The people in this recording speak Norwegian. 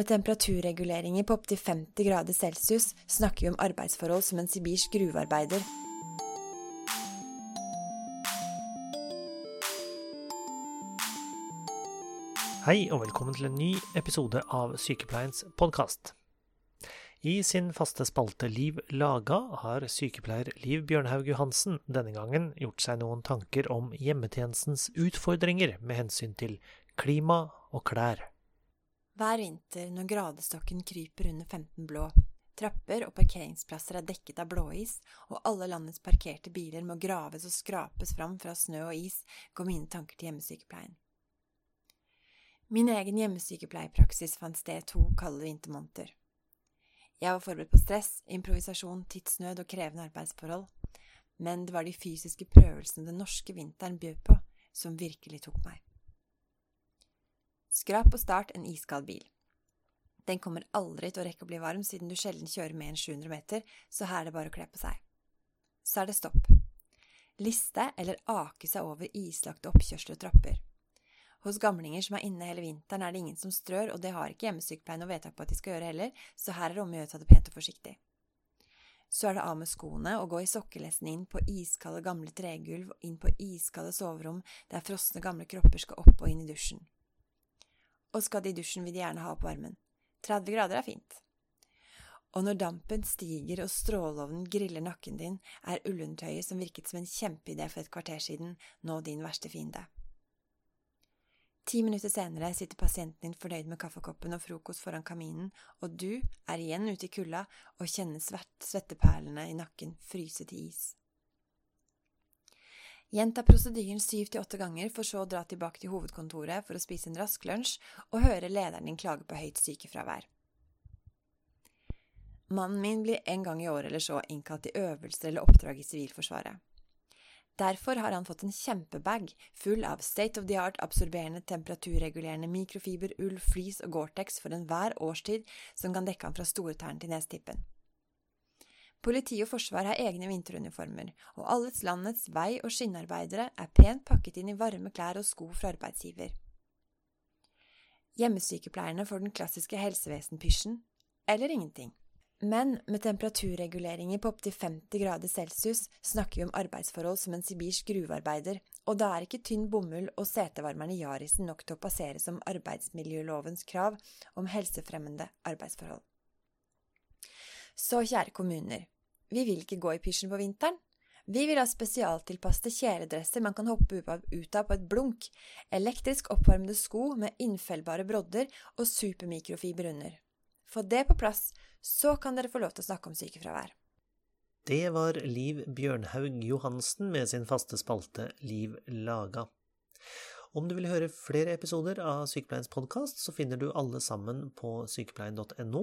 med temperaturreguleringer på opptil 50 grader celsius snakker vi om arbeidsforhold som en sibirsk gruvearbeider. Hei og velkommen til en ny episode av Sykepleiens podkast. I sin faste spalte Liv laga har sykepleier Liv Bjørnhaug Johansen denne gangen gjort seg noen tanker om hjemmetjenestens utfordringer med hensyn til klima og klær. Hver vinter når gradestokken kryper under 15 blå, trapper og parkeringsplasser er dekket av blåis, og alle landets parkerte biler må graves og skrapes fram fra snø og is, går mine tanker til hjemmesykepleien. Min egen hjemmesykepleiepraksis fant sted to kalde vintermåneder. Jeg var forberedt på stress, improvisasjon, tidsnød og krevende arbeidsforhold, men det var de fysiske prøvelsene den norske vinteren bød på, som virkelig tok meg. Skrap og start en iskald bil. Den kommer aldri til å rekke å bli varm siden du sjelden kjører mer enn 700 meter, så her er det bare å kle på seg. Så er det stopp. Liste eller ake seg over islagte oppkjørsler og trapper. Hos gamlinger som er inne hele vinteren, er det ingen som strør, og det har ikke hjemmesykepleien noe vedtak på at de skal gjøre heller, så her er det om å gjøre å ta det pent og forsiktig. Så er det av med skoene og gå i sokkelesten inn på iskalde gamle tregulv, inn på iskalde soverom der frosne gamle kropper skal opp og inn i dusjen. Og skal i dusjen, vil de gjerne ha opp varmen. 30 grader er fint. Og når dampen stiger og stråleovnen griller nakken din, er ullundertøyet som virket som en kjempeidé for et kvarter siden, nå din verste fiende. Ti minutter senere sitter pasienten din fornøyd med kaffekoppen og frokost foran kaminen, og du er igjen ute i kulda og kjenner svetteperlene i nakken fryse til is. Gjenta prosedyren syv til åtte ganger, for så å dra tilbake til hovedkontoret for å spise en rask lunsj og høre lederen din klage på høyt sykefravær. Mannen min blir en gang i året eller så innkalt til øvelser eller oppdrag i Sivilforsvaret. Derfor har han fått en kjempebag full av state of the art absorberende, temperaturregulerende mikrofiber, ull, flis og Gore-Tex for enhver årstid som kan dekke han fra stortærne til nestippen. Politi og forsvar har egne vinteruniformer, og alle landets vei- og skinnarbeidere er pent pakket inn i varme klær og sko fra arbeidsgiver. Hjemmesykepleierne får den klassiske helsevesenpysjen eller ingenting. Men med temperaturreguleringer på opptil 50 grader celsius snakker vi om arbeidsforhold som en sibirsk gruvearbeider, og da er ikke tynn bomull og setevarmeren i Yarisen nok til å passere som arbeidsmiljølovens krav om helsefremmende arbeidsforhold. Så kjære kommuner, vi vil ikke gå i pysjen på vinteren. Vi vil ha spesialtilpassede kjeledresser man kan hoppe ut av på et blunk, elektrisk oppvarmede sko med innfellbare brodder og supermikrofiber under. Få det på plass, så kan dere få lov til å snakke om sykefravær. Det var Liv Bjørnhaug Johansen med sin faste spalte Liv laga. Om du vil høre flere episoder av Sykepleiens podkast, så finner du alle sammen på sykepleien.no,